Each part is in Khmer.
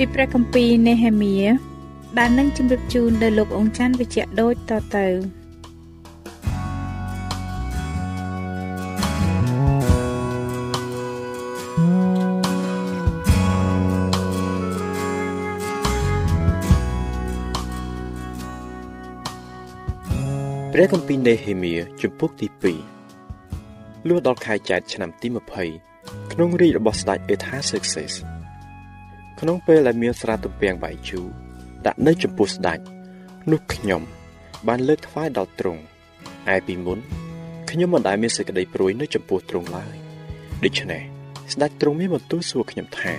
ពីព្រះគម្ពីរនេហេមៀដែលនឹងជម្រាបជូនដល់លោកអង្ចាន់វិជ្ជៈដូចតទៅព្រះគម្ពីរនេហេមៀជំពូកទី2លុះដល់ខែចែកឆ្នាំទី20ក្នុងរាជរបស់ស្ដេចអេថាសេកសេស ក្នុងពេលដែលមានស្រាទំពាំងបាយជូរដាក់នៅចំពោះស្ដេចនោះខ្ញុំ បានលើកថ្វាយដល់ទ្រង់ឯពីមុនខ្ញុំមិនដែលមានសេចក្តីព្រួយនៅចំពោះទ្រង់ឡើយដូច្នេះស្ដេចទ្រង់មានបន្ទូលសួរខ្ញុំថា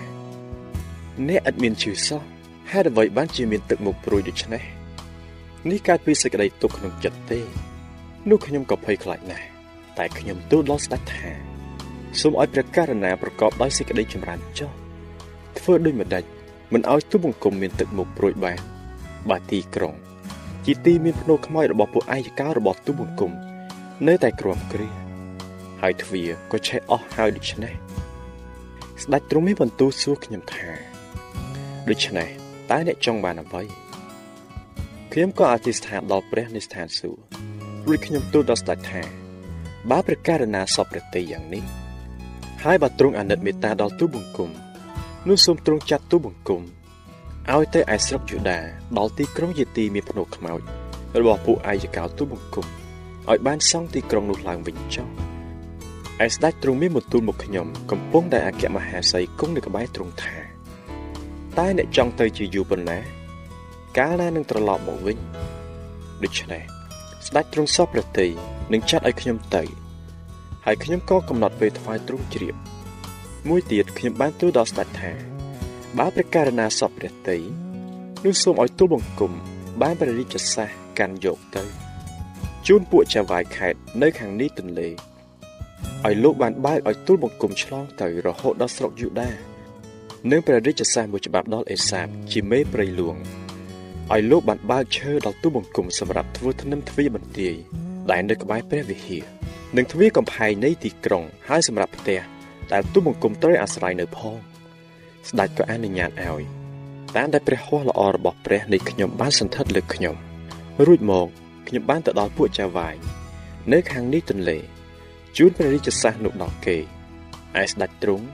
អ្នកឥតមានជឿសោះហេតុអ្វីបានជាមានទឹកមុខព្រួយដូច្នេះនេះកើតពីសេចក្តីទុក្ខក្នុងចិត្តទេនោះខ្ញុំក៏ភ័យខ្លាចណាស់តែខ្ញុំទូលដល់ស្ដេចថាសូមឲ្យព្រះករុណាប្រកបដោយសេចក្តីចម្រើនចុះ ធ្វើដូចម្ដេចមិនឲ្យទូបង្គំមានទឹកមុខព្រួយបានបើទីក្រុង ជាទីមានភ្នូខ្មោចរបស់ពួកអាយកោរបស់ទូបង្គំ នៅតែក្រំគ្រាហើយទ្វារក៏ឆេះអស់ហើយដូច្នេះស្ដេចទ្រង់មានបន្ទូលសួរខ្ញុំថាដូច្នេះតើអ្នកចង់បានអ្វីខ្ញុំក៏អធិស្ឋានដល់ព្រះនៃស្ថានសួគ៌រួចខ្ញុំទូលដល់ស្ដេចថាបើព្រះករណាសពព្រះតីយ៉ាងនេះហើយបើទ្រង់អាណិតមេត្តាដល់ទូបង្គំ នោះសូមទ្រង់ចាត់ទូបង្គំឲ្យទៅឯស្រុកយូដាដល់ទីក្រុងយេទីមានភ្នូខ្មោចរបស់ពួកអាយកោទូបង្គំឲ្យបានសង់ទីក្រុងនោះឡើងវិញចុះឯស្ដេចទ្រង់មានបន្ទូលមកខ្ញុំកំពុងតែអគ្គមហាសីគង់នៅក្បែរទ្រង់ថាតើអ្នកចង់ទៅជាយូរប៉ុណ្ណាកាលណានឹងត្រឡប់មកវិញដូច្នេះស្ដេចទ្រង់សពព្រះតីនឹងចាត់ឲ្យខ្ញុំទៅ ហើយខ្ញុំក៏កំណត់ពេលថ្វាយទ្រង់ជ្រាប មួយទៀតខ្ញុំបានទូលដល់ស្ដេចថាបើព្រះករណាសពព្រះតីនោះសូមឲ្យទូលបង្គំបានព្រះរាជសាសកាន់យកទៅជូនពួកចាវាយខេតនៅខាងនេះទន្លេឲ្យលោកបានបើកឲ្យទូលបង្គំឆ្លងទៅរហូតដល់ស្រុកយូដានិងព្រះរាជសាសមួយច្បាប់ដល់អេសាបជាមេព្រៃលួងឲ្យលោកបានបើកឈើដល់ទូបង្គំសម្រាប់ធ្វើធ្នឹមទ្វារបន្ទាយដែលនៅក្បែរព្រះវិហារនិងទ្វារកំផែងនៃទីក្រុងហើយសម្រាប់ផ្ទះ ដែលទូបង្គំត្រូវអាស្រ័យនៅផង ស្ដេចក៏អនុញ្ញាតឲ្យតាមដែលព្រះហស្ថល្អរបស់ព្រះនៃខ្ញុំបានសន្ធិដ្ឋលើខ្ញុំរួចមកខ្ញុំបានទៅដល់ពួកចាវាយនៅខាងនេះទន្លេជូនព្រះរាជសាសនោះដល់គេឯស្ដេចទ្រង់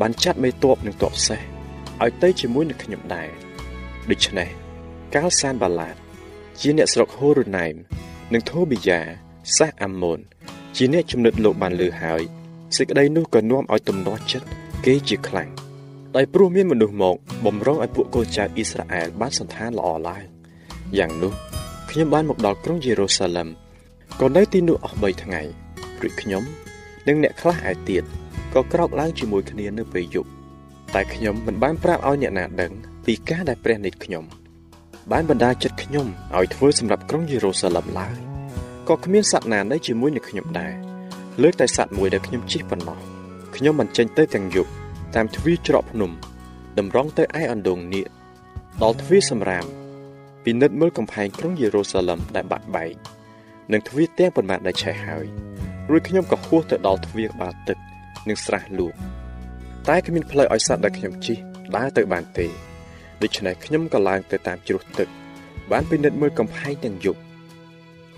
បានចាត់មេតបនិងតបសេះឲ្យទៅជាមួយនឹងខ្ញុំដែរដូច្នេះកាលសានបាឡាត ជាអ្នកស្រុកហូរូណៃមនិងថូប៊ីយ៉ាសាសអាម៉ូនជាអ្នកចំណិតលោកបានលើហើយ សេចក្តីនោះក៏នាំឲ្យទំនាស់ចិត្តគេជាខ្លាំងដោយព្រោះមានមនុស្សមកបំរុងឲ្យពួកកូនចៅអ៊ីស្រាអែលបានសន្តានល្អឡើងយ៉ាងនោះខ្ញុំបានមកដល់ក្រុងយេរូសាឡឹមក៏នៅទីនោះអស់3ថ្ងៃរួចខ្ញុំ និងអ្នកខ្លះឯទៀតក៏ក្រោកឡើងជាមួយគ្នានៅពេលយប់តែខ្ញុំមិនបានប្រាប់ឲ្យអ្នកណាដឹងពីការដែលព្រះនិតខ្ញុំបានបណ្ដាចិត្តខ្ញុំឲ្យធ្វើសម្រាប់ក្រុងយេរូសាឡឹមឡើយក៏គ្មានសត្វណានៅជាមួយនឹងខ្ញុំដែរ លើកតែសត្វមួយដែលខ្ញុំជិះប៉ុណ្ណោះខ្ញុំមិនចេញទៅទាំងយប់តាមទ្វារច្រកភ្នំតម្រង់ទៅឯអណ្ដូងនៀកដល់ទ្វារសម្រាមពិនិត្យមើលកំផែងក្រុងយេរូសាឡឹមដែលបាក់បែកនិងទ្វារទាំងប៉ុន្មានដែលឆេះហើយរួចខ្ញុំក៏ហួសទៅដល់ទ្វារក្បាលទឹកនិងស្រះលូកតែគ្មានផ្លូវឲ្យសត្វដែលខ្ញុំជិះដើរទៅបានទេដូច្នេះខ្ញុំក៏ឡើងទៅតាមជ្រោះទឹកបានពិនិត្យមើលកំផែងទាំងយប់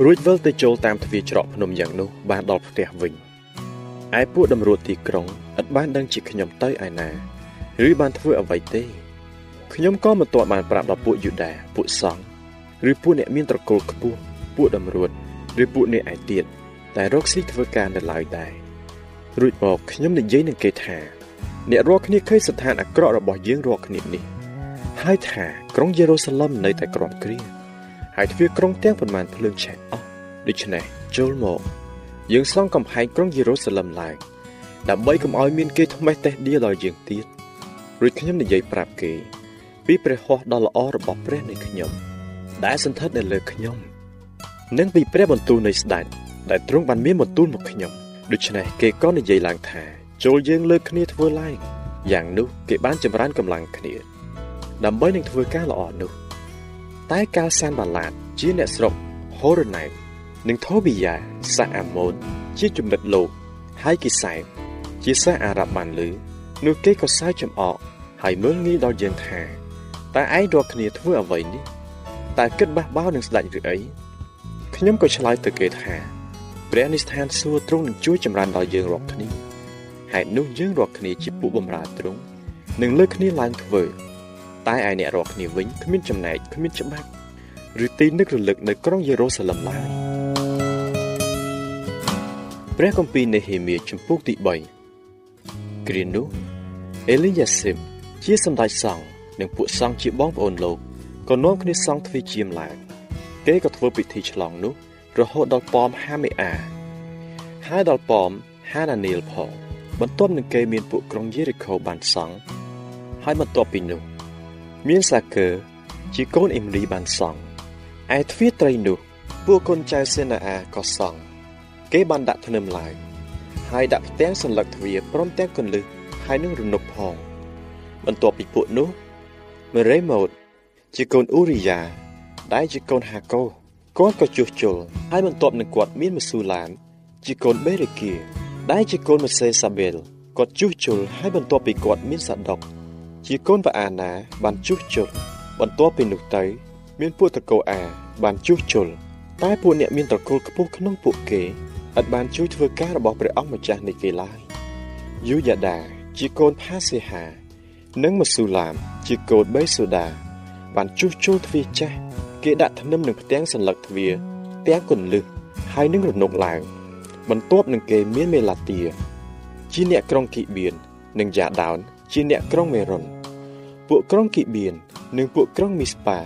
រួចវិលទៅចូលតាមទ្វារច្រកភ្នំយ៉ាងនោះបានដល់ផ្ទះវិញឯពួកតម្រួតទីក្រុងឥតបានដឹងជាខ្ញុំទៅឯណាឬបានធ្វើអ្វីទេខ្ញុំក៏មិនទាន់បានប្រាប់ដល់ពួកយូដាពួកសង្ឃឬពួកអ្នកមានត្រកូលខ្ពស់ពួកតម្រួតឬពួកអ្នកឯទៀតតែរកស៊ីធ្វើការនៅឡើយដែររួចមកខ្ញុំនិយាយនឹងគេថាអ្នករាល់គ្នាឃើញស្ថានអាក្រក់របស់យើងរាល់គ្នានេះហើយថាក្រុងយេរូសាឡឹមនៅតែក្រំគ្រា ហើយទ្វារក្រុងទាំងប៉ុន្មានភ្លើងឆេះអស់ដូច្នេះចូលមកយើងសង់កំផែងក្រុងយេរូសាឡឹមឡើងដើម្បីកុំឲ្យមានគេថ្មេះតេះដៀដល់យើងទៀតរួចខ្ញុំនិយាយប្រាប់គេ ពីព្រះហស្ថដ៏ល្អរបស់ព្រះនៃខ្ញុំ ដែលសន្ធិដ្ឋនៅលើខ្ញុំនិងពីព្រះបន្ទូលនៃស្ដេចដែលទ្រង់បានមានបន្ទូលមកខ្ញុំដូច្នេះគេក៏និយាយឡើងថា ចូលយើងលើកគ្នាធ្វើឡើងយ៉ាងនោះគេបានចម្រើនកម្លាំងគ្នា ដើម្បីនឹងធ្វើការល្អនោះ តែកាលសានបាឡាត ជាអ្នកស្រុកហូរ៉ូណៃតនិងថូប៊ីយ៉ាសាអាម៉ូនជាចំណិតលោកហើយគីសែមជាសាអារ៉ាប់បានលឺនោះគេក៏សើចចំអកហើយមើលងាយដល់យើងថាតើឯងរកគ្នាធ្វើអ្វីនេះតើគិតបះបោនឹងស្ដេចឬអីខ្ញុំក៏ឆ្លើយទៅគេថាព្រះនិស្ថានសួរទ្រង់នឹងជួយចម្រើនដល់យើងរាល់គ្នាហេតុនោះយើងរាល់គ្នាជាពួកបម្រើទ្រង់នឹងលើកគ្នាឡើងធ្វើ តែឯអ្នករាល់គ្នាវិញគ្មានចំណែកគ្មានច្បាប់ឬទីនឹករលឹកនៅក្រុងយេរូសាឡឹមឡើយព្រះគម្ពីរនេហេមៀជំពូកទី3គ្រានោះអេលីយ៉ាស៊ីបជាសម្ដេចសង្ឃនិងពួកសង្ឃជាបងប្អូនលោកក៏នាំគ្នាសង់ទ្វារជាមឡើងគេក៏ធ្វើពិធីឆ្លងនោះ រហូតដល់ប៉មហាមេអាហើយដល់ប៉មហាណានីលផងបន្ទាប់នឹងគេមានពួកក្រុងយេរីកូបានសង់ហើយបន្ទាប់ពីនោះ មានសាកើជាកូនអ៊ីមរីបានសង់ឯទ្វារត្រីនោះ ពួកកូនចៅសេនាអាក៏សង់គេបានដាក់ធ្នឹមឡើងហើយដាក់ផ្ទាំងសន្លឹកទ្វារព្រមទាំងកន្លឹះហើយនឹងរនុកផង បន្ទាប់ពីពួកនោះមេរេម៉ូតជាកូនអ៊ូរីយ៉ាដែលជាកូនហាកូគាត់ក៏ជួសជុលហើយបន្ទាប់នឹងគាត់មានមស៊ូឡាន ជាកូនបេរេគៀដែលជាកូនម៉ាសេសាប៊ែលគាត់ជួសជុលហើយបន្ទាប់ពីគាត់មានសាដុក ជាកូនវ៉ាអាណាបានជួសជុលបន្ទាប់ពីនោះទៅ មានពួកតកោអាបានជួសជុលតែពួកអ្នកមានត្រកូលខ្ពស់ក្នុងពួកគេឥតបានជួយធ្វើការរបស់ព្រះអង្គម្ចាស់នៃគេឡើយយូយ៉ាដាជាកូនផាសេហា និងម៉ាស៊ូឡាម ជាកូនបេសូដា បានជួសជុលទ្វារចាស់គេដាក់ធ្នឹមនឹងផ្ទាំងសន្លឹកទ្វារទាំងគន្លឹះហើយនឹងរនុកឡើង បន្ទាប់នឹងគេមានមេឡាទា ជាអ្នកក្រុងគីបៀននិងយ៉ាដោន ជាអ្នកក្រុងមេរុន ពួកក្រុងគីបៀននិងពួកក្រុងមីស្ប៉ា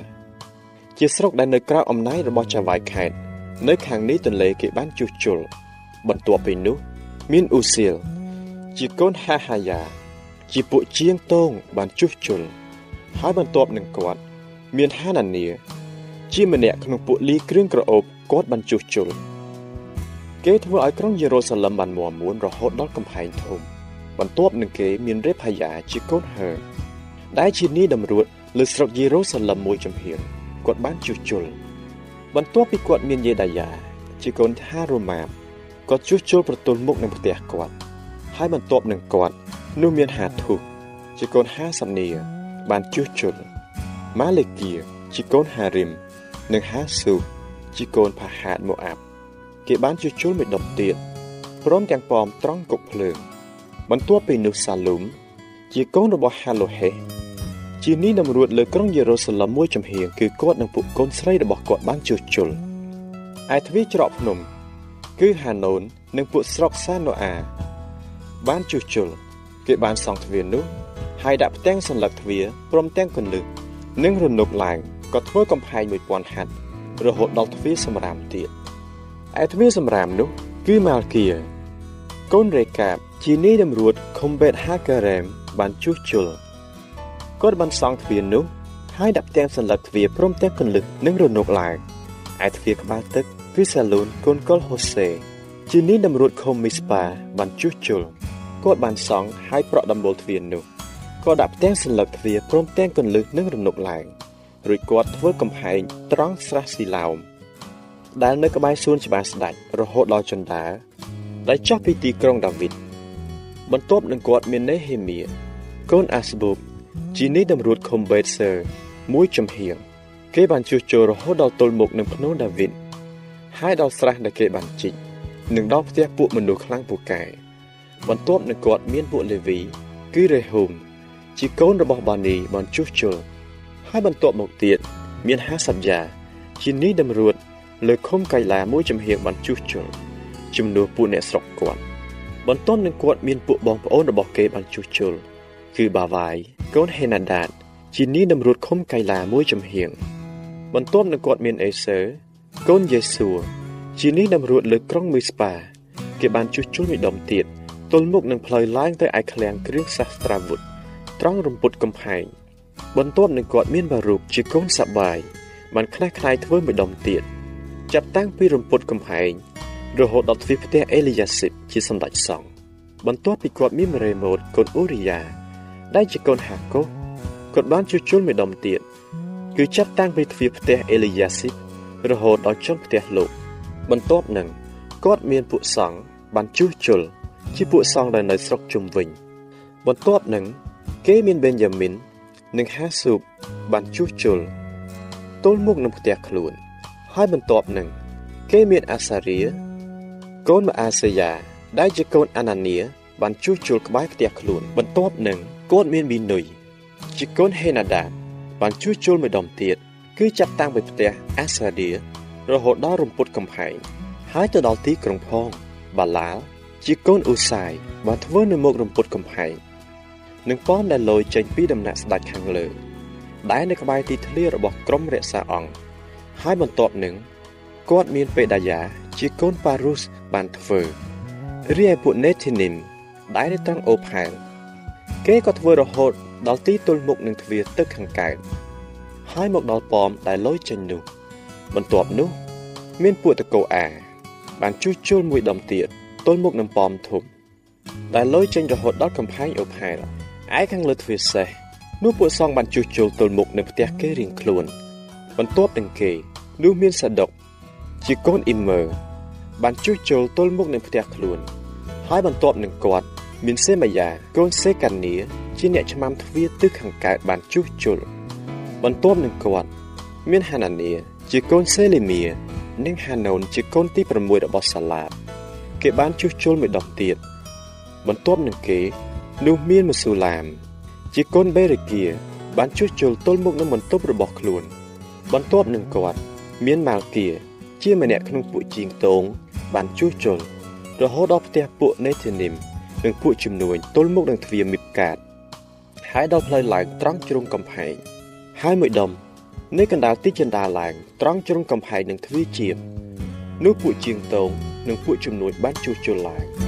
ជាស្រុកដែលនៅក្រៅអំណាចរបស់ចាវ៉ៃខេតនៅខាងនេះទន្លេគេបានជួសជុលបន្ទាប់ពីនោះ មានអ៊ូសៀលជាកូនហាហាយ៉ាជាពួកជាងតងបានជួសជុលហើយបន្ទាប់នឹងគាត់ មានហានានីជាម្នាក់ក្នុងពួកលីគ្រឿងក្រអូបគាត់បានជួសជុលគេធ្វើឲ្យក្រុងយេរូសាឡឹមបានមាំមួនរហូតដល់កំផែងធំ បន្ទាប់នឹងគេមានរេផាយ៉ាជាកូនហឺដែលជានីតម្រួតលើស្រុកយេរូសាឡឹមមួយចំហៀងគាត់បានជួសជុលបន្ទាប់ពីគាត់មានយេដាយ៉ាជាកូនថារ៉ូម៉ាបគាត់ជួសជុលប្រទល់មុខនឹងផ្ទះគាត់ហើយបន្ទាប់នឹងគាត់នោះមានហាធុជាកូនហាសានីបានជួសជុលម៉ាលេគៀជាកូនហារីមនិងហាស៊ូជាកូនផាហាតម៉ូអាប់គេបានជួសជុលមួយដុំទៀតព្រមទាំងប៉មត្រង់គុកភ្លើង បន្ទាប់ពីនោះសាឡូមជាកូនរបស់ហាឡូហេជានីតម្រួតលើក្រុងយេរូសាឡឹមមួយចំហៀងគឺគាត់និងពួកកូនស្រីរបស់គាត់បានជួសជុលឯទ្វារច្រកភ្នំ គឺហាណូននិងពួកស្រុកសាណូអាបានជួសជុលគេបានសង់ទ្វារនោះហើយដាក់ផ្ទាំងសន្លឹកទ្វារព្រមទាំងកន្លឹះនិងរនុកឡើងក៏ធ្វើកំផែង1000ហັດរហូតដល់ទ្វារសម្រាមទៀតឯទ្វារសម្រាមនោះគឺម៉ាល់គៀកូនរេកាប ជានាយតម្រួតខុំបេតហាការ៉េមបានជួសជុលគាត់បានសង់ទ្វារនោះហើយដាក់ផ្ទាំងសន្លឹកទ្វារព្រមទាំងកន្លឹះនិងរនុកឡើងឯទ្វារក្បាលទឹកគឺសាឡូនកូនកុលហូសេជានាយតម្រួតខុំមីស្ប៉ាបានជួសជុលគាត់បានសង់ហើយប្រក់ដំបូលទ្វារនោះក៏ដាក់ផ្ទាំងសន្លឹកទ្វារព្រមទាំងកន្លឹះនិងរនុកឡើងរួចគាត់ធ្វើកំហែងត្រង់ស្រះស៊ីឡោមដែលនៅក្បែរសួនច្បារស្ដេចរហូតដល់ចន្ទាដែលចុះពីទីក្រុងដាវីត បន្ទាប់នឹងគាត់មាននេហេមៀកូនអាស្បូបជីនីតម្រួតខុំបេតសឺមួយចំហៀងគេបានជួសជុលរហូតដល់ទល់មុខនឹងភ្នូដាវីតហើយដល់ស្រះដែលគេបានជីកនិងដល់ផ្ទះពួកមនុស្សខ្លាំងពូកែបន្ទាប់នឹងគាត់មានពួកលេវី គឺរេហូមជាកូនរបស់បានីបានជួសជុលហើយបន្ទាប់មកទៀតមានហាសាប់យ៉ាជានីតម្រួត លើឃុំកៃឡាមួយចំហៀងបានជួសជុលជំនួសពួកអ្នកស្រុកគាត់ បន្ទាប់នឹងគាត់មានពួកបងប្អូនរបស់គេបានជួសជុលគឺបាវាយកូនហេណាដាតជានីតម្រួតឃុំកៃឡាមួយចំហៀងបន្ទាប់នឹងគាត់មានអេសឺកូនយេស៊ូជានីតម្រួតលើក្រុងមីស្ប៉ាគេបានជួសជុលមួយដុំទៀតទល់មុខនឹងផ្លូវឡើងទៅឯឃ្លាំងគ្រឿងសាស្ត្រាវុធត្រង់រំពុតកំផែងបន្ទាប់នឹងគាត់មានបារូបជាកូនសបាយបានខ្លះខ្លាយធ្វើមួយដុំទៀតចាប់តាំងពីរំពុតកំផែង រហូតដល់ទ្វារផ្ទះអេលីយ៉ាស៊ីបជាសម្ដេចសង្ឃបន្ទាប់ពីគាត់មានមេរេម៉ូតកូនអ៊ូរីយ៉ាដែលជាកូនហាកូគាត់បានជួសជុលមួយដុំទៀតគឺចាប់តាំងពីទ្វារផ្ទះអេលីយ៉ាស៊ីបរហូតដល់ចុងផ្ទះលោក បន្ទាប់នឹងគាត់មានពួកសង្ឃបានជួសជុលជាពួកសង្ឃដែលនៅស្រុកជុំវិញ បន្ទាប់នឹងគេមានបេនយ៉ាមីននិងហាស៊ូបបានជួសជុលទល់មុខនឹងផ្ទះខ្លួន ហើយបន្ទាប់នឹងគេមានអាសារៀ កូនម៉ាអាសេយ៉ាដែលជាកូនអាណានីបានជួសជុលក្បែរផ្ទះខ្លួន បន្ទាប់នឹងគាត់មានមីនុយជាកូនហេណាដាបានជួសជុលមួយដុំទៀតគឺចាប់តាំងពីផ្ទះអាសារៀរហូតដល់រំពុតកំផែងហើយទៅដល់ទីក្រុងផង បាឡាលជាកូនអ៊ូសាយបានធ្វើនៅមុខរំពុតកំផែងនិងប៉មដែលលយចេញពីដំណាក់ស្ដេចខាងលើ ដែលនៅក្បែរទីធ្លារបស់ក្រុមរក្សាអង្គហើយបន្ទាប់នឹងគាត់មានពេដាយ៉ា ជាកូនប៉ារុសបានធ្វើរីឯពួកនេធីនីមដែលនៅត្រង់អូផែលគេក៏ធ្វើរហូតដល់ទីទល់មុខនឹងទ្វារទឹកខាងកើតហើយមកដល់ប៉មដែលលយចេញនោះ បន្ទាប់នោះ មានពួកតកោអា បានជួសជុលមួយដុំទៀតទល់មុខនឹងប៉មធំដែលលយចេញរហូតដល់កំផែងអូផែលឯខាងលើទ្វារសេះនោះពួកសង្ឃបានជួសជុលទល់មុខនៅផ្ទះគេរៀងខ្លួន បន្ទាប់នឹងគេនោះមានសាដុកជាកូនអ៊ីមើ បានជួសជុលទល់មុខនឹងផ្ទះខ្លួន ហើយបន្ទាប់នឹងគាត់ មានសេម៉ាយ៉ាកូនសេកានីជាអ្នកឆ្មាំទ្វារទិសខាងកើតបានជួសជុលបន្ទាប់នឹងគាត់ មានហានានី ជាកូនសេលីមៀនិងហាណូនជាកូនទី6របស់សាឡាបគេបានជួសជុលមួយដុំទៀតបន្ទាប់នឹងគេ នោះមានមស៊ូឡាម ជាកូនបេរេគៀបានជួសជុលទល់មុខនឹងបន្ទប់របស់ខ្លួន បន្ទាប់នឹងគាត់ មានម៉ាល់គៀជាម្នាក់ក្នុងពួកជាងតង បានជួសជុលរហូតដល់ផ្ទះពួកនេធីនីមនិងពួកជំនួយទល់មុខនឹងទ្វារមីបកាតហើយដល់ផ្លូវឡើងត្រង់ជ្រុងកំផែងហើយមួយដុំនៅកណ្ដាលទីចិន្តាឡើងត្រង់ជ្រុងកំផែងនឹងទ្វារជាបនោះពួកជាងតងនិងពួកជំនួយបានជួសជុលឡើង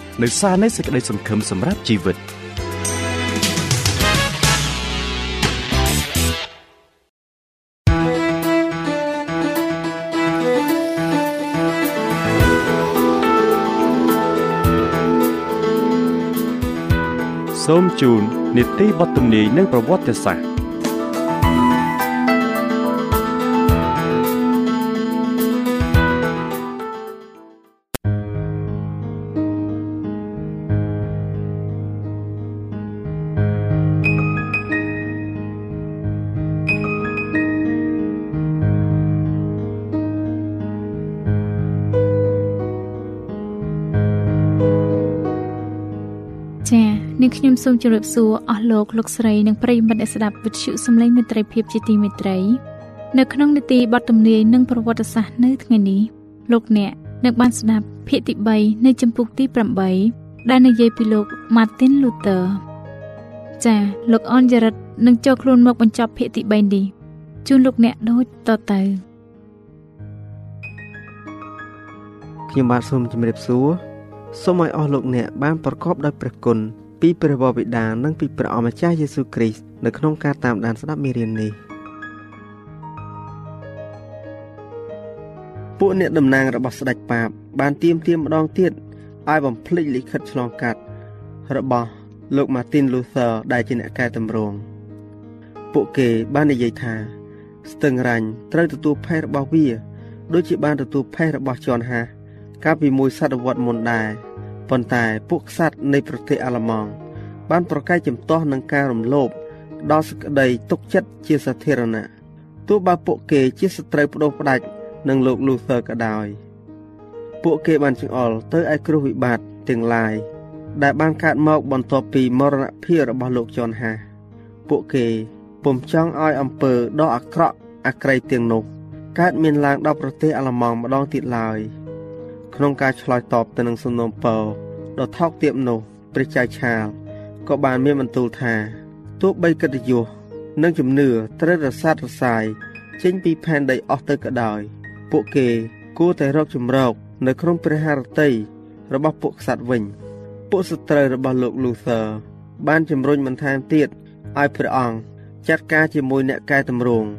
នៅសារនៃសេចក្តីសង្ឃឹមសម្រាប់ជីវិតសូមជូននីតិបទទំនាយនិងប្រវត្តិសាស្ត្រ ខ្ញុំសូមជម្រាបសួរអស់លោកលោកស្រីនិងប្រិយមិត្តអ្នកស្ដាប់វិទ្យុសំឡេងមេត្រីភាពជាទីមេត្រី នៅក្នុងនីតិបទទំនាយនិងប្រវត្តិសាស្ត្រនៅថ្ងៃនេះលោកអ្នកនឹងបានស្ដាប់ភាគទី3នៃចម្ពោះទី8ដែលនិយាយពីលោក Martin Luther ចា៎លោកអនយរិតនឹងចូលខ្លួនមកបញ្ចប់ភាគទី3នេះជូនលោកអ្នកដូចតទៅខ្ញុំបាទសូមជម្រាបសួរសូមឲ្យអស់លោកអ្នកបានប្រកបដោយព្រះគុណ ពីព្រះវរបិតានិងពីព្រះអម្ចាស់យេស៊ូវគ្រីស្ទនៅក្នុងការតាមដានស្ដាប់មេរៀននេះពួកអ្នកតំណាងរបស់ស្ដេចប៉ាប បានទៀមទាមម្ដងទៀតឲ្យបំភ្លេចលិខិតឆ្លងកាត់របស់លោក Martin Luther ដែលជាអ្នកកែតម្រង់ពួកគេបាននិយាយថាស្ទឹងរ៉ាញ់ត្រូវទទួលផេះរបស់វា ដូចជាបានទទួលផេះរបស់ជន់ហាកាលពីមួយសតវត្សមុនដែរ ប៉ុន្តែពួកក្សត្រនៃប្រទេសអាល្លឺម៉ង់បានប្រកែកចំទាស់នឹងការរំលោភដល់សេចក្តីទុកចិត្តជាសាធារណៈទោះបើពួកគេជាសត្រូវបដូរផ្ដាច់នឹងលោក Luther ក៏ដោយពួកគេបានចង្អុលទៅឯគ្រោះវិបត្តិទាំងឡាយដែលបានកើតមកបន្ទាប់ពីមរណភាពរបស់លោកជន់ហាពួកគេពុំចង់ឲ្យអំពើដ៏អាក្រក់អាក្រៃទាំងនោះកើតមានឡើងដល់ប្រទេសអាល្លឺម៉ង់ម្ដងទៀតឡើយ ក្នុងការឆ្លើយតបទៅនឹងសំណូមពរដ៏ថោកទាបនោះព្រះចៅឆាលក៏បានមានបន្ទូលថាទោះបីកិត្តិយសនិងជំនឿត្រូវរសាត់រសាយចេញពីផែនដីអស់ទៅក៏ដោយ ពួកគេគួរតែរកជំរកនៅក្នុងព្រះハរតីរបស់ពួកក្សត្រវិញ ពួកសត្រូវរបស់លោក Luther បានជំរុញបន្ថែមទៀតឲ្យព្រះអង្គចាត់ការជាមួយអ្នកកែតម្រង់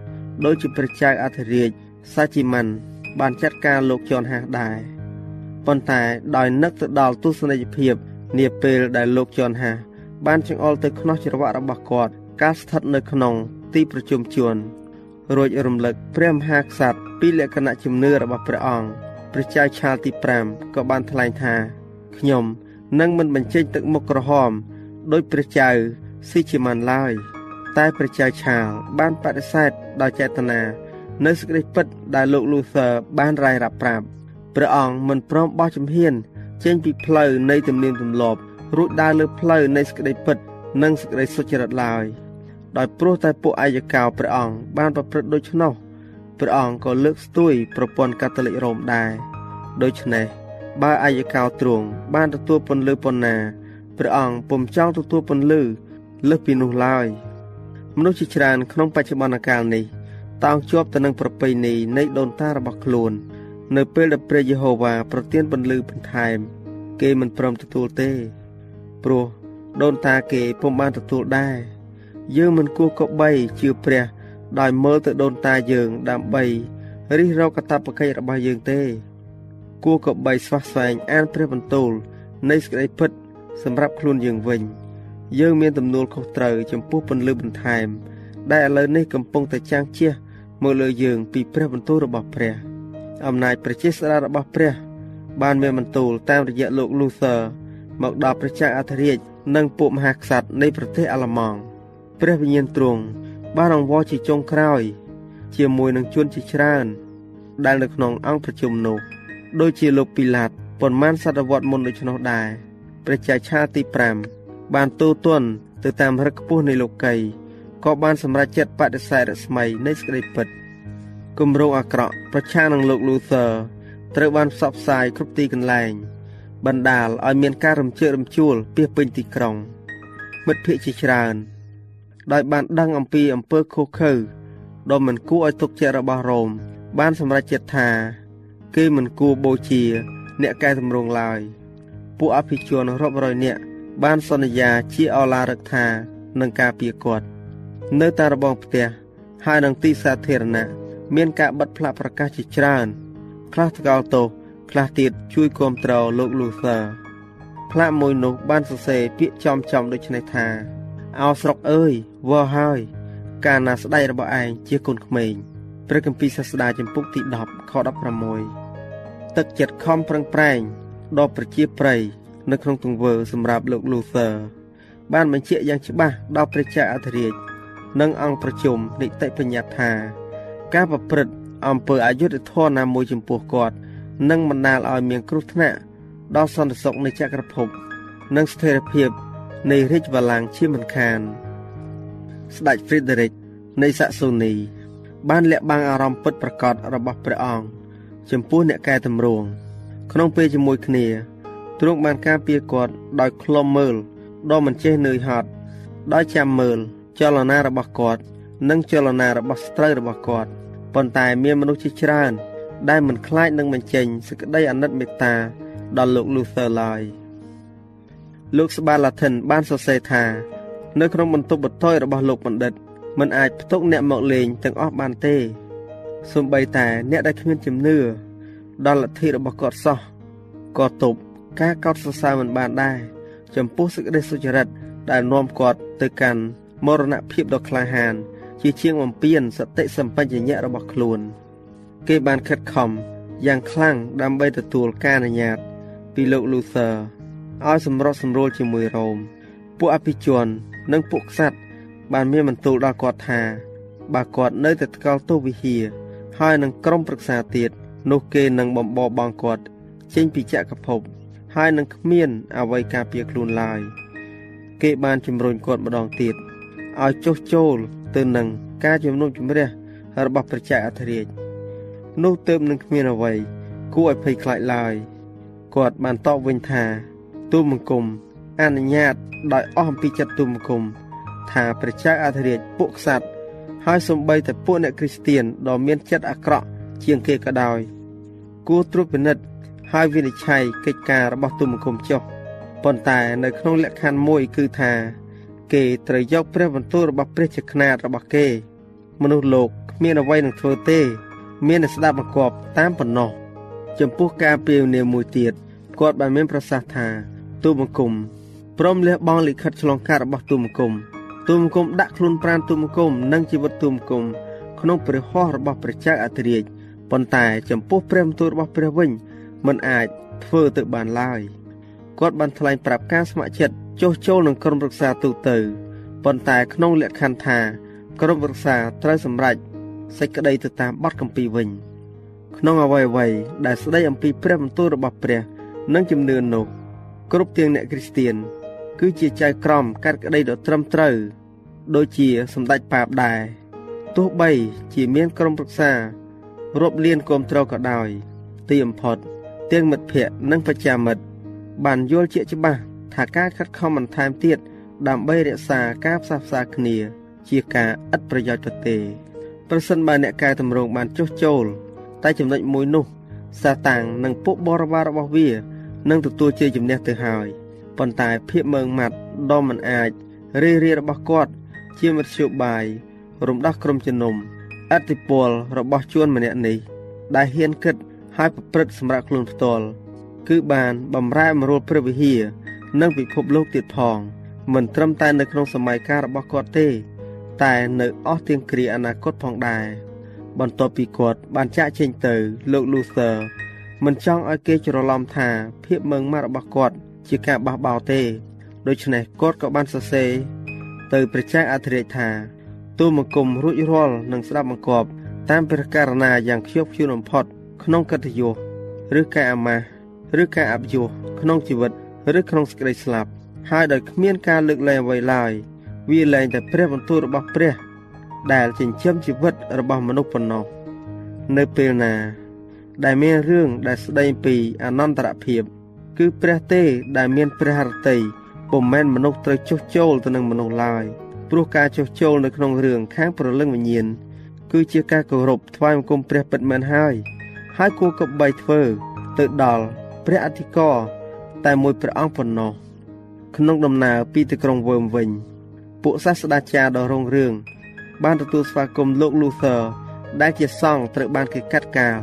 ដោយជាព្រះចៅអធិរាជសាជីម៉ាន់បានចាត់ការលោកជន់ហាសដែរ ប៉ុន្តែដោយនឹកទៅដល់ទស្សនីយភាពនាពេលដែលលោកជន់ហាសបានចង្អុលទៅខ្នោះច្រវាក់របស់គាត់ការស្ថិតនៅក្នុងទីប្រជុំជនរួចរំលឹកព្រះមហាក្សត្រពីលក្ខណៈជំនឿរបស់ព្រះអង្គព្រះចៅឆាលទី5ក៏បានថ្លែងថាខ្ញុំនឹងមិនបញ្ចេញទឹកមុខក្រហមដោយព្រះចៅស៊ីជីម៉ាន់ឡើយតែព្រះចៅឆាលបានបដិសេធដោយចេតនានៅសេចក្តីពិតដែលលោក Luther បានរាយរាប់ប្រាប់ ព្រះអង្គមិនព្រមបោះជំហានចេញពីផ្លូវនៃទំនៀមទម្លាប់រួចដើរលើផ្លូវនៃសេចក្តីពិត និងសេចក្តីសុចរិតឡើយដោយព្រោះតែពួកអាយកោព្រះអង្គបានប្រព្រឹត្តដូច្នោះព្រះអង្គក៏លើកស្ទួយប្រព័ន្ធកាតូលិករ៉ូមដែរដូច្នេះបើអាយកោទ្រង់បានទទួលពន្លឺប៉ុណ្ណាព្រះអង្គពុំចង់ទទួលពន្លឺលើសពីនោះឡើយមនុស្សជាច្រើនក្នុងបច្ចុប្បន្នកាលនេះតោងជាប់ទៅនឹងប្រពៃណីនៃដូនតារបស់ខ្លួន នៅពេលដែលព្រះយេហូវ៉ាប្រទានពន្លឺបន្ថែម គេមិនព្រមទទួលទេ ព្រោះដូនតាគេពុំបានទទួលដែរយើងមិនគួរកបីជឿព្រះ ដោយមើលទៅដូនតាយើងដើម្បីរិះរកកតបកិច្ចរបស់យើងទេ គួរកបីស្វះស្វែងអានព្រះបន្ទូលនៃសេចក្តីពិតសម្រាប់ខ្លួនយើងវិញ យើងមានទំនួលខុសត្រូវចំពោះពន្លឺបន្ថែម ដែលឥឡូវនេះកំពុងតែចាំងជះមកលើយើងពីព្រះបន្ទូលរបស់ព្រះ អំណាចប្រជាស្ដាររបស់ព្រះ បានមានបន្ទូលតាមរយៈលោក Luther មកដល់ព្រះចៅអធិរាជនិងពួកមហាក្សត្រនៃប្រទេសអាល្លឺម៉ង់ព្រះវិញ្ញាណទ្រង់បានអង្វរជាចុងក្រោយ ជាមួយនឹងជនជាច្រើន ដែលនៅក្នុងអង្គប្រជុំនោះដូចជាលោកពីឡាតប៉ុន្មានសតវត្សមុនដូច្នោះដែរព្រះចៅឆាទី5បានទូទន់ទៅតាមរឹកខ្ពស់នៃលោកីក៏បានសម្រេចចិត្តបដិសេធរស្មីនៃសេចក្តីពិត គម្រោងអាក្រក់ប្រឆាំងនឹងលោក Luther ត្រូវបានផ្សព្វផ្សាយគ្រប់ទីកន្លែងបណ្ដាលឲ្យមានការរំជើបរំជួលពាសពេញទីក្រុង មិត្តភ័ក្តិជាច្រើន ដោយបានដឹងអំពីអំពើខុសខើដ៏មិនគួរឲ្យទុកចិត្តរបស់រ៉ូមបានសម្រេចចិត្តថាគេមិនគួរបូជា អ្នកកែតម្រង់ឡើយពួកអភិជនរាប់រយនាក់បានសន្យាជាអឡារឹកថានឹងការពារគាត់ នៅតាមរបងផ្ទះហើយនឹងទីសាធារណៈ មានការបិទផ្លាកប្រកាសជាច្រើនខ្លះថ្កោលទោសខ្លះទៀតជួយគ្រប់គ្រងលោក Luther ផ្លាកមួយនោះបានសរសេរពាក្យចំចំដូចនេះថាអោស្រុកអើយវល់ហើយ កាលណាស្ដេចរបស់ឯងជាកូនក្មេងព្រះគម្ពីរសាស្តាចំពុកទី10ខ16ទឹកចិត្តខំប្រឹងប្រែងដ៏ប្រជាប្រិយនៅក្នុងទង្វើសម្រាប់លោក Luther បានបញ្ជាក់យ៉ាងច្បាស់ដល់ព្រះចៅអធិរាជនិងអង្គប្រជុំនីតិបញ្ញត្តិថា ការប្រព្រឹត្តអំពើអយុត្តិធម៌ណាមួយចំពោះគាត់នឹងបណ្ដាលឲ្យមានគ្រោះថ្នាក់ដល់សន្តិសុខនៃចក្រភព និងស្ថិរភាពនៃរាជបល្ល័ង្កជាមិនខាន ស្ដេច Frederick នៃសាក់សូនី បានលាក់បាំងអារម្មណ៍ពិតប្រាកដរបស់ព្រះអង្គចំពោះអ្នកកែតម្រង់ក្នុងពេលជាមួយគ្នាទ្រង់បានការពារគាត់ដោយខ្លំមើលដ៏មិនចេះនឿយហត់ដោយចាំមើលចលនារបស់គាត់ និងចលនារបស់ស្ត្រីរបស់គាត់ ប៉ុន្តែមានមនុស្សជាច្រើន ដែលមិនខ្លាចនឹងបញ្ចេញសេចក្តីអាណិតមេត្តា ដល់លោក Luther ឡើយលោកស្បាឡាថិនបានសរសេរថា នៅក្នុងបន្ទប់បន្ថយរបស់លោកបណ្ឌិតមិនអាចផ្ទុកអ្នកមកលេងទាំងអស់បានទេសូម្បីតែអ្នកដែលគ្មានជំនឿដល់លទ្ធិរបស់គាត់សោះក៏ទប់ការកោតសរសើរមិនបានដែរចំពោះសេចក្តីសុចរិតដែលនាំគាត់ទៅកាន់មរណភាពដ៏ក្លាហាន ជាជាងបំពេញសតិសម្បញ្ញៈរបស់ខ្លួន គេបានខិតខំយ៉ាងខ្លាំងដើម្បីទទួលការអនុញ្ញាត ពីលោក Luther ឲ្យសម្រុះសម្រួលជាមួយរ៉ូមពួកអភិជននិងពួកក្សត្របានមានបន្ទូលដល់គាត់ថាបើគាត់នៅតែថ្កោលទោសវិហារហើយនឹងក្រុមប្រឹក្សាទៀតនោះគេនឹងបំបបបងគាត់ចេញពីចក្រភព ហើយនឹងគ្មានអ្វីការពារខ្លួនឡើយគេបានជំរុញគាត់ម្ដងទៀតឲ្យចុះចូល ទៅនឹងការជំនុំជម្រះរបស់ប្រជាអធិរាជនោះទៅនឹងគ្មានអ្វីគួរឲ្យភ័យខ្លាចឡើយគាត់បានតបវិញថាទូលបង្គំអនុញ្ញាតដោយអស់អំពីចិត្តទូលបង្គំថាព្រះចៅអធិរាជពួកក្សត្រហើយសំបីតែពួកអ្នកគ្រីស្ទៀនដ៏មានចិត្តអាក្រក់ជាងគេក៏ដោយគួរត្រួតពិនិត្យហើយវិនិច្ឆ័យកិច្ចការរបស់ទូលបង្គំចុះប៉ុន្តែនៅក្នុងលក្ខខណ្ឌមួយគឺថា គេត្រូវយកព្រះបន្ទូលរបស់ព្រះជាខ្នាតរបស់គេ មនុស្សលោកគ្មានអ្វីនឹងធ្វើទេ មានតែស្ដាប់បង្គាប់តាមប៉ុណ្ណោះចំពោះការពៀវនាមមួយទៀតគាត់បានមានប្រសាសន៍ថាទូលបង្គំព្រមលះបង់លិខិតឆ្លងកាត់របស់ទូលបង្គំទូលបង្គំដាក់ខ្លួនប្រាណទូលបង្គំនិងជីវិតទូលបង្គំក្នុងព្រះហស្ថរបស់ព្រះចៅអធិរាជប៉ុន្តែចំពោះព្រះបន្ទូលរបស់ព្រះវិញមិនអាចធ្វើទៅបានឡើយគាត់បានថ្លែងប្រាប់ការស្ម័គ្រចិត្ត ចុះចូលនឹងក្រុមប្រឹក្សាទូទៅប៉ុន្តែក្នុងលក្ខខណ្ឌថាក្រុមប្រឹក្សាត្រូវសម្រេចសេចក្តីទៅតាមបទគម្ពីរវិញ ក្នុងអវ័យអ្វីដែលស្ដីអំពីព្រះបន្ទូលរបស់ព្រះនិងជំនឿនោះគ្រប់ទាំងអ្នកគ្រីស្ទៀនគឺជាចៅក្រមកាត់ក្តីដ៏ត្រឹមត្រូវដូចជាសម្ដេចប៉ាបដែរទោះបីជាមានក្រុមប្រឹក្សារាប់លានគមត្រូវក៏ដោយ ទីបំផុតទាំងមិត្តភ័ក្តិនិងប្រជាមិត្តបានយល់ជាច្បាស់ ថាការខិតខំបន្ថែមទៀតដើម្បីរក្សាការផ្សះផ្សាគ្នា ជាការឥតប្រយោជន៍ទៅទេប្រសិនបើអ្នកកែតម្រង់បានចុះចូល តែចំណុចមួយនោះសាតាំងនិងពួកបរិវាររបស់វានឹងទទួលជ័យជំនះទៅហើយប៉ុន្តែភាពមើងម៉ាត់ដ៏មិនអាចរីរារបស់គាត់ ជាមធ្យោបាយរំដោះក្រុមជំនុំអតិពលរបស់ជួនម្នាក់នេះ ដែលហ៊ានគិតហើយប្រព្រឹត្តសម្រាប់ខ្លួនផ្ទាល់គឺបានបំរែបំរួលព្រះវិហារ និងពិភពលោកទៀតផង មិនត្រឹមតែនៅក្នុងសម័យកាលរបស់គាត់ទេ តែនៅអស់ទាំងគ្រាអនាគតផងដែរបន្ទាប់ពីគាត់បានចាក់ចេញទៅលោក Luther មិនចង់ឲ្យគេច្រឡំថាភាពមើងម៉ាត់របស់គាត់ជាការបះបោរទេដូច្នេះគាត់ក៏បានសរសេរទៅព្រះចៅអធិរាជថាទូលបង្គំរួចរាល់នឹងស្ដាប់បង្គាប់តាមព្រះករណាយ៉ាងខ្ជាប់ខ្ជួនបំផុតក្នុងកិត្តិយសឬការអាម៉ាស់ឬការអបយសក្នុងជីវិត ឬក្នុងសេចក្តីស្លាប់ហើយដោយគ្មានការលើកលែងអ្វីឡើយវាលែងតែព្រះបន្ទូលរបស់ព្រះ ដែលចិញ្ចឹមជីវិតរបស់មនុស្សប៉ុណ្ណោះនៅពេលណា ដែលមានរឿងដែលស្ដីពីអនន្តរភាព គឺព្រះទេដែលមានព្រះハរតីពុំមែនមនុស្សត្រូវចុះចូលទៅនឹងមនុស្សឡើយព្រោះការចុះចូលនៅក្នុងរឿងខាងព្រលឹងវិញ្ញាណគឺជាការគោរពថ្វាយបង្គំព្រះពិតមែនហើយហើយគួរកបីធ្វើ ទៅដល់ព្រះអធិការ តែមួយព្រះអង្គប៉ុណ្ណោះក្នុងដំណើរពីទីក្រុងវើមវិញ ពួកសាស្ត្រាចារ្យដ៏រុងរឿងបានទទួលស្វាគមន៍លោក Luther ដែលជាសង្ឃត្រូវបានគេកាត់កាល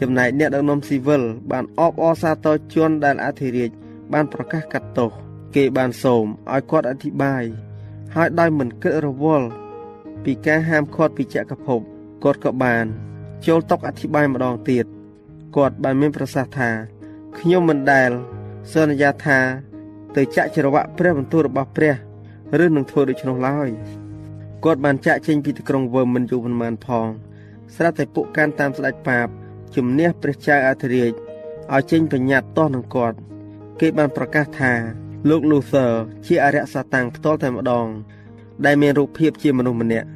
ចំណែកអ្នកដឹកនាំស៊ីវិលបានអបអរសាទរជនដែលអធិរាជបានប្រកាសកាត់ទោសគេបានសូមឲ្យគាត់អធិប្បាយហើយដោយមិនគិតរវល់ពីការហាមឃាត់ពីចក្រភពគាត់ក៏បាន ចូលតុអធិប្បាយម្ដងទៀតគាត់បានមានប្រសាសន៍ថាខ្ញុំមិនដែល សន្យាថា ទៅចាក់ច្រវាក់ព្រះបន្ទូលរបស់ព្រះឬនឹងធ្វើដូច្នោះឡើយគាត់បានចាក់ចេញពីទីក្រុងវើមិនយូរប៉ុន្មានផងស្រាប់តែពួកកាន់តាមស្ដេចបាបជំនះព្រះចៅអធិរាជឲ្យចេញបញ្ញត្តិទាស់នឹងគាត់គេបានប្រកាសថា លោក Luther ជាអរិយសាតាំងផ្ទាល់តែម្ដង ដែលមានរូបភាពជាមនុស្សម្នាក់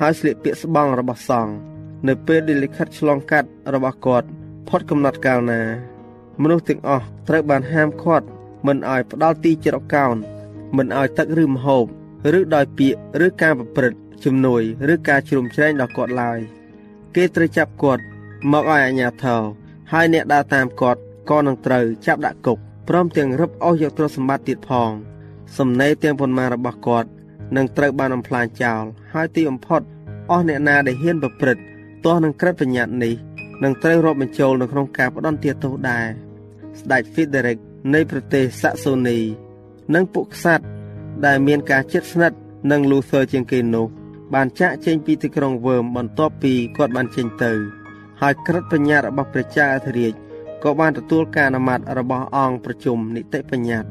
ហើយស្លៀកពាក់ស្បង់របស់សង្ឃនៅពេលដែលលិខិតឆ្លងកាត់របស់គាត់ផុតកំណត់កាលណា មនុស្សទាំងអស់ត្រូវបានហាមឃាត់មិនឲ្យផ្ដាល់ទីច្រកកោនមិនឲ្យទឹកឬម្ហូបឬដោយពាក្យឬការប្រព្រឹត្តជំនួយឬការជ្រុំជ្រែងដល់គាត់ឡើយគេត្រូវចាប់គាត់មកឲ្យអាជ្ញាធរហើយអ្នកដើរតាមគាត់ក៏នឹងត្រូវចាប់ដាក់គុកព្រមទាំងរឹបអូសយកទ្រព្យសម្បត្តិទៀតផងសំណេរទាំងប៉ុន្មានរបស់គាត់នឹងត្រូវបានបំផ្លាញចោលហើយទីបំផុតអស់អ្នកណាដែលហ៊ានប្រព្រឹត្តទាស់នឹងក្រឹតបញ្ញត្តិនេះនឹងត្រូវរាប់បញ្ចូលនៅក្នុងការផ្ដន់ទាទោសដែរ ស្ដេច Frederick នៃប្រទេសសាក់សូនី និងពួកក្សត្រដែលមានការជិតស្និទ្ធនឹង Luther ជាងគេនោះបានចាក់ចេញពីទីក្រុងវើមបន្ទាប់ពីគាត់បានចេញទៅ ហើយក្រឹតបញ្ញត្តិរបស់ព្រះចៅអធិរាជក៏បានទទួលការអនុម័តរបស់អង្គប្រជុំនីតិបញ្ញត្តិ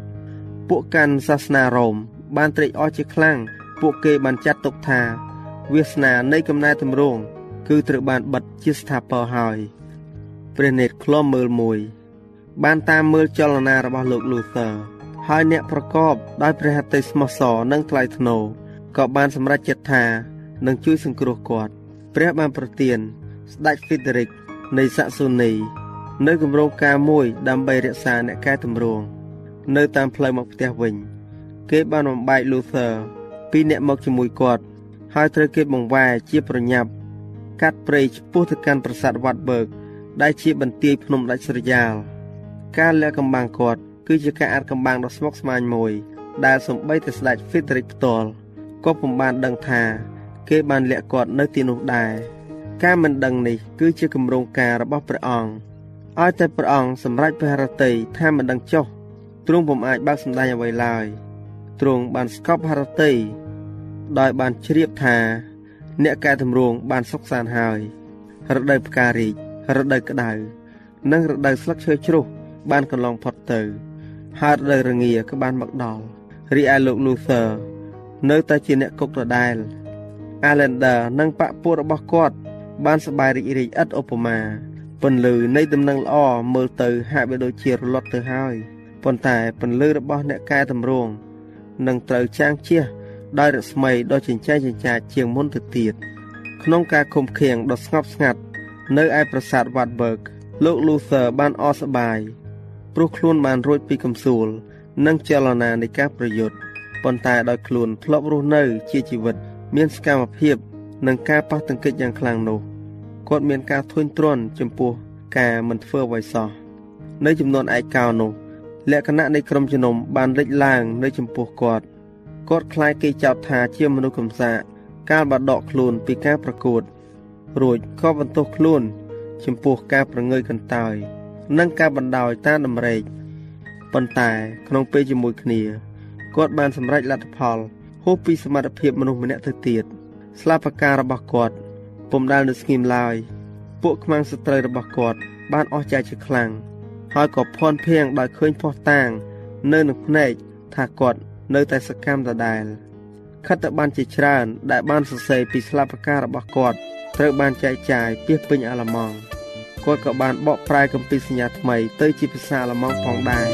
ពួកកាន់សាសនារ៉ូមបានត្រេកអរជាខ្លាំងពួកគេបានចាត់ទុកថា វាសនានៃកំណែតម្រង់គឺត្រូវបានបិទជាស្ថាពរហើយព្រះនេតខ្លំមើលមួយ បានតាមមើលចលនារបស់លោក Luther ហើយអ្នកប្រកបដោយព្រះហត្ថីស្មោះសរនិងថ្លៃថ្នូរក៏បានសម្រេចចិត្តថានឹងជួយសង្គ្រោះគាត់ព្រះបានប្រទាន ស្ដេច Frederick នៃសាក់សូនី នៅគម្រោងការមួយដើម្បីរក្សាអ្នកកែតម្រង់នៅតាមផ្លូវមកផ្ទះវិញ គេបានបំបែក Luther ពីអ្នកមកជាមួយគាត់ ហើយត្រូវគេបង្វែរជាប្រញាប់កាត់ព្រៃឆ្ពោះទៅកាន់ប្រាសាទវត្តបឺកដែលជាបន្ទាយភ្នំដាច់ស្រយាល ការលាក់កំបាំងគាត់គឺជាការអាត់កំបាំងដ៏ស្មុគស្មាញមួយ ដែលសំបីតែស្ដេច Frederick ផ្ទាល់ក៏ពុំបានដឹងថា គេបានលាក់គាត់នៅទីនោះដែរការមិនដឹងនេះគឺជាគម្រោងការរបស់ព្រះអង្គឲ្យតែព្រះអង្គសម្រេចព្រះハរតីថាមិនដឹងចុះទ្រង់ពុំអាចបើកសម្ដែងអ្វីឡើយទ្រង់បានស្កប់ハរតីដោយបានជ្រាបថា អ្នកកែតម្រង់បានសុខសាន្តហើយរដូវផ្ការីករដូវក្តៅនិងរដូវស្លឹកឈើជ្រុះ បានកន្លងផុតទៅហើយរដូវរងាក៏បានមកដល់រីឯលោក Luther នៅតែជាអ្នកគុកដដែល Allender និងបពុះរបស់គាត់បានសប្បាយរីករាយឥតឧបមាពន្លឺនៃដំណឹងល្អមើលទៅហាក់បីដូចជារលត់ទៅហើយប៉ុន្តែពន្លឺរបស់អ្នកកែតម្រង់នឹងត្រូវចាំងជះដោយរស្មីដ៏ចិញ្ចែងចិញ្ចាចជាងមុនទៅទៀតក្នុងការឃុំឃាំងដ៏ស្ងប់ស្ងាត់នៅឯប្រាសាទ Wartburg លោក Luther បានអរសប្បាយ ព្រោះខ្លួនបានរួចពីកំសួល និងចលនានៃការប្រយុទ្ធប៉ុន្តែដោយខ្លួនធ្លាប់រស់នៅ ជាជីវិត មានសកម្មភាពនិងការប៉ះទង្គិចយ៉ាងខ្លាំងនោះគាត់មានការធុញទ្រាន់ចំពោះការមិនធ្វើអ្វីសោះនៅចំនួនឯកោនោះលក្ខណៈនៃក្រុមជំនុំបានលេចឡើង នៅចំពោះគាត់គាត់ខ្លាចគេចោទថាជាមនុស្សកំសាកកាលបាដកខ្លួនពីការប្រកួតរួចក៏បន្ទោសខ្លួន ចំពោះការប្រងើយកន្តើយ និងការបណ្ដោយតាមតម្រេកប៉ុន្តែក្នុងពេលជាមួយគ្នាគាត់បានសម្រេចលទ្ធផលហួសពីសមត្ថភាពមនុស្សម្នាក់ទៅទៀតស្លាបការរបស់គាត់ពុំដែលនៅស្ងៀមឡើយពួកខ្មាំងសត្រូវរបស់គាត់បានអស់ใจជាខ្លាំងហើយក៏ភ័ន្តភៀងដោយឃើញផោះតាង នៅនឹងភ្នែកថាគាត់នៅតែសកម្មដដែលខិតទៅបានជាច្រើន ដែលបានសរសេរពីស្លាបការរបស់គាត់ត្រូវបានចែកចាយពាសពេញអាឡម៉ង់ គាត់ក៏បានបកប្រែគម្ពីរសញ្ញាថ្មីទៅជាភាសាអាឡម៉ង់ផងដែរ